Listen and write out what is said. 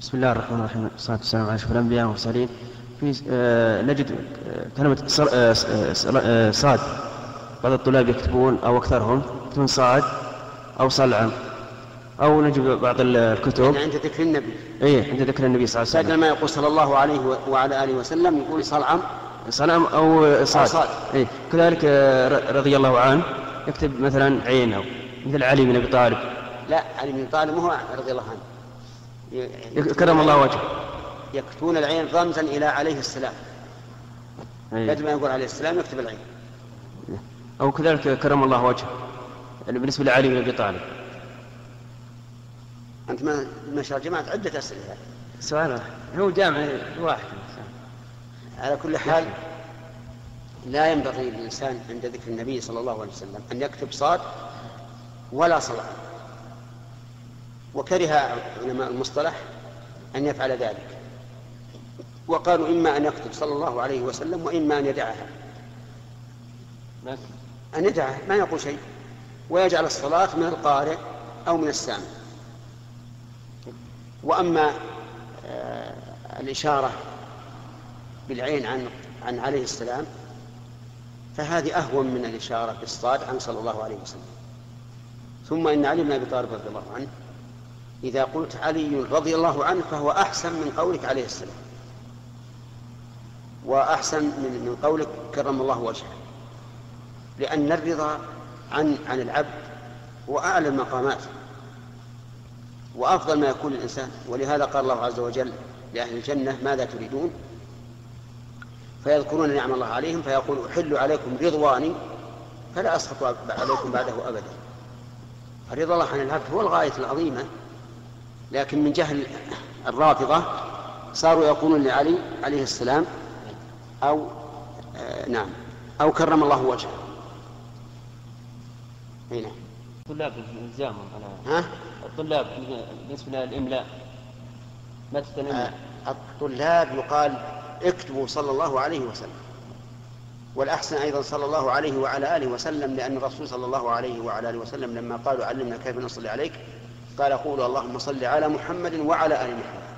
بسم الله الرحمن الرحيم. والصلاة والسلام على أشرف الأنبياء والمرسلين. في آه نجد آه، كلمة صر آه آه صاد. بعض الطلاب يكتبون أو أكثرهم. يكتبون صاد أو صلعم. أو نجد بعض الكتب. يعني عند ذكر النبي. إيه عند ذكر النبي صلى الله عليه بدل وسلم ما يقول صلى الله عليه وعلى آله وسلم يقول صلعم. صنم أو صاد, صاد. إيه. كذلك آه، رضي الله عنه يكتب مثلا عين أو مثل علي بن أبي طالب. لا علي بن طالب هو رضي الله عنه. كرم الله وجهه. يكتبون العين رمزا إلى عليه السلام. بدل ما يقول عليه السلام يكتب العين. أو كذلك كرم الله وجهه. يعني بالنسبة لعلي بن أبي طالب. أنت ما ما شاء الله جمعت عدة أسئلة سؤال واحد. هو جامع واحد. على كل حال لا ينبغي للإنسان عند ذكر النبي صلى الله عليه وسلم أن يكتب صاد ولا صلاة. وكره علماء المصطلح أن يفعل ذلك. وقالوا إما أن يكتب صلى الله عليه وسلم وإما أن يدعها. أن يدعها ما يقول شيء. ويجعل الصلاة من القارئ أو من السامع. وأما آه، الإشارة بالعين عن عن عليه السلام فهذه أهون من الإشارة بالصاد عن صلى الله عليه وسلم. ثم إن علي بن أبي طالب رضي الله عنه إذا قلت علي رضي الله عنه فهو أحسن من قولك عليه السلام. وأحسن من من قولك كرم الله وجهه لأن الرضا عن عن العبد هو أعلى المقامات. وأفضل ما يكون الإنسان. ولهذا قال الله عز وجل لأهل الجنة ماذا تريدون؟ فيذكرون نعم الله عليهم فيقول أحل عليكم رضواني فلا أسخط عليكم بعده أبدا. فرضا الله عن العبد هو الغاية العظيمة لكن من جهل الرافضة صاروا يقولون لعلي عليه السلام أو آه نعم أو كرم الله وجهه. أي نعم. الطلاب الزامهم على ها؟ الطلاب بالنسبة للإملاء ما تستلم آه الطلاب يقال اكتبوا صلى الله عليه وسلم. والأحسن أيضا صلى الله عليه وعلى آله وسلم لأن الرسول صلى الله عليه وعلى آله وسلم لما قالوا علمنا كيف نصلي عليك قال قولوا اللهم صل على محمد وعلى آل محمد.